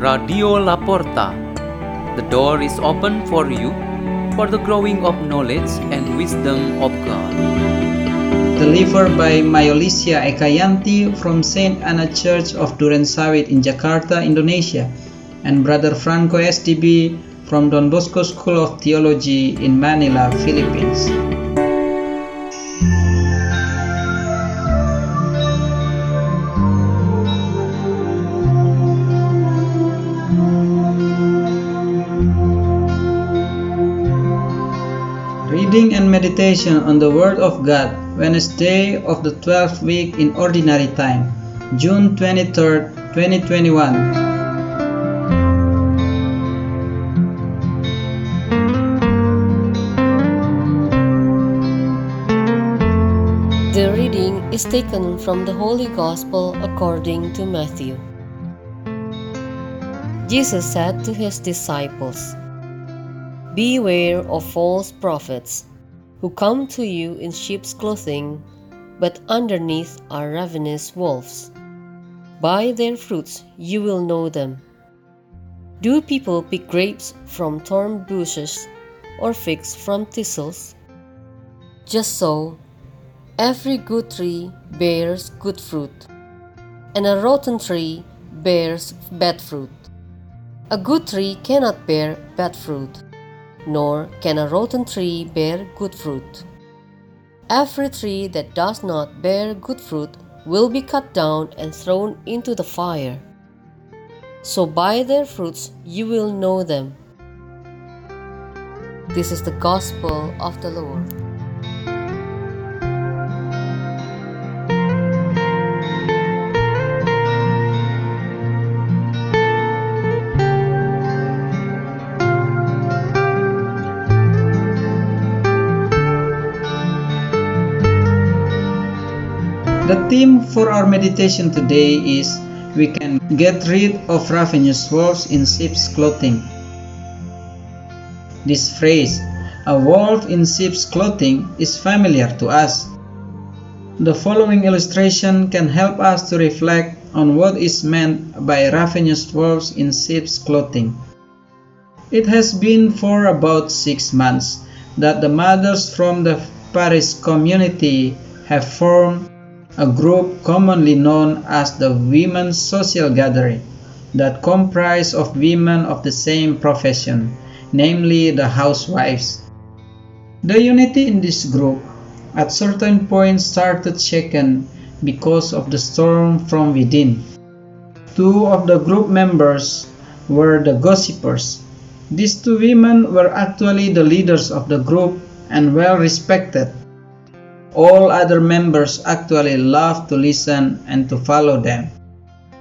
Radio La Porta. The door is open for you for the growing of knowledge and wisdom of God. Delivered by Mayolisia Ekayanti from Saint Anna Church of Duren Sawit in Jakarta, Indonesia, and Brother Franco SDB from Don Bosco School of Theology in Manila, Philippines. Reading and meditation on the Word of God, Wednesday of the 12th week in Ordinary Time, June 23rd, 2021. The reading is taken from the Holy Gospel according to Matthew. Jesus said to his disciples, Beware of false prophets who come to you in sheep's clothing, but underneath are ravenous wolves. By their fruits you will know them. Do people pick grapes from thorn bushes or figs from thistles? Just so, Every good tree bears good fruit, and a rotten tree bears bad fruit. A good tree cannot bear bad fruit, nor can a rotten tree bear good fruit. Every tree that does not bear good fruit will be cut down and thrown into the fire. So by their fruits you will know them. This is the gospel of the Lord. The theme for our meditation today is We can get rid of ravenous wolves in sheep's clothing. This phrase, a wolf in sheep's clothing, is familiar to us. The following illustration can help us to reflect on what is meant by ravenous wolves in sheep's clothing. It has been for about six months that the mothers from the Paris community have formed a group commonly known as the Women's Social Gathering that comprise of women of the same profession, namely the housewives. The unity in this group at certain points started shaken because of the storm from within. Two of the group members were the gossipers. These two women were actually the leaders of the group and well respected all other members actually loved to listen and to follow them.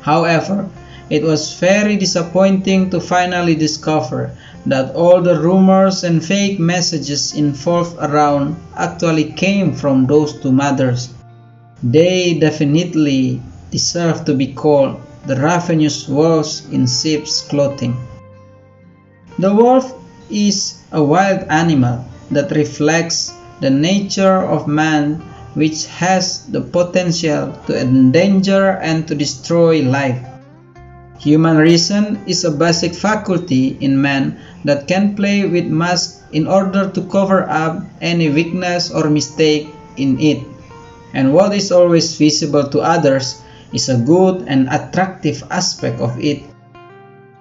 However, it was very disappointing to finally discover that all the rumors and fake messages involved around actually came from those two mothers. They definitely deserve to be called the ravenous wolves in sheep's clothing. The wolf is a wild animal that reflects the nature of man which has the potential to endanger and to destroy life. Human reason is a basic faculty in man that can play with mask in order to cover up any weakness or mistake in it. And what is always visible to others is a good and attractive aspect of it.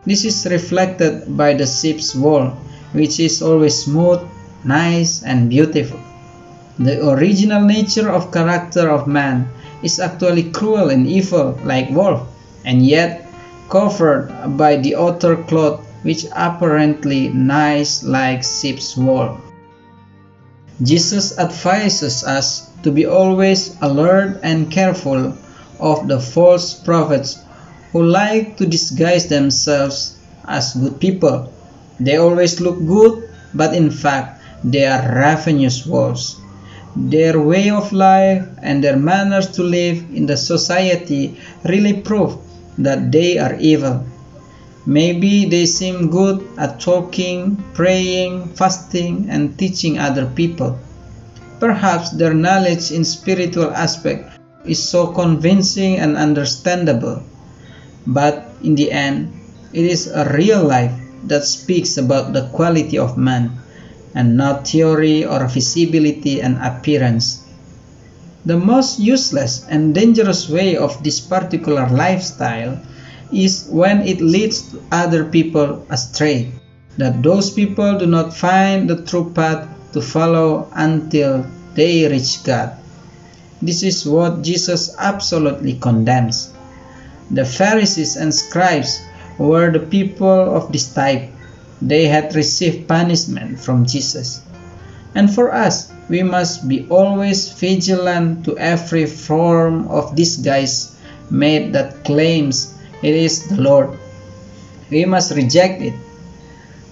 This is reflected by the ship's wall, which is always smooth, nice, and beautiful. The original nature of character of man is actually cruel and evil like wolf, and yet covered by the outer cloth which apparently nice like sheep's wool. Jesus advises us to be always alert and careful of the false prophets who like to disguise themselves as good people. They always look good, but in fact, they are ravenous wolves. Their way of life and their manners to live in the society really prove that they are evil. Maybe they seem good at talking, praying, fasting, and teaching other people. Perhaps their knowledge in spiritual aspect is so convincing and understandable. But in the end, it is a real life that speaks about the quality of man and not theory or visibility and appearance. The most useless and dangerous way of this particular lifestyle is when it leads other people astray, that those people do not find the true path to follow until they reach God. This is what Jesus absolutely condemns. The Pharisees and scribes were the people of this type. They had received punishment from Jesus. And for us, we must be always vigilant to every form of disguise made that claims it is the Lord. We must reject it.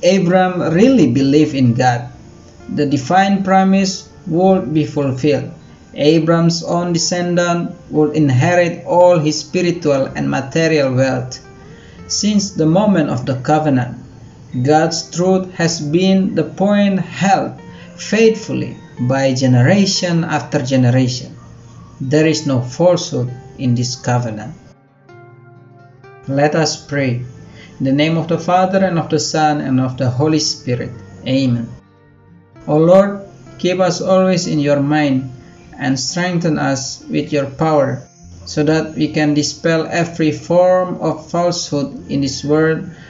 Abram really believed in God. The divine promise would be fulfilled. Abram's own descendant would inherit all his spiritual and material wealth. Since the moment of the covenant, God's truth has been the point held faithfully by generation after generation. There is no falsehood in this covenant. Let us pray. In the name of the Father, and of the Son, and of the Holy Spirit. Amen. O Lord, keep us always in your mind and strengthen us with your power, so that we can dispel every form of falsehood in this world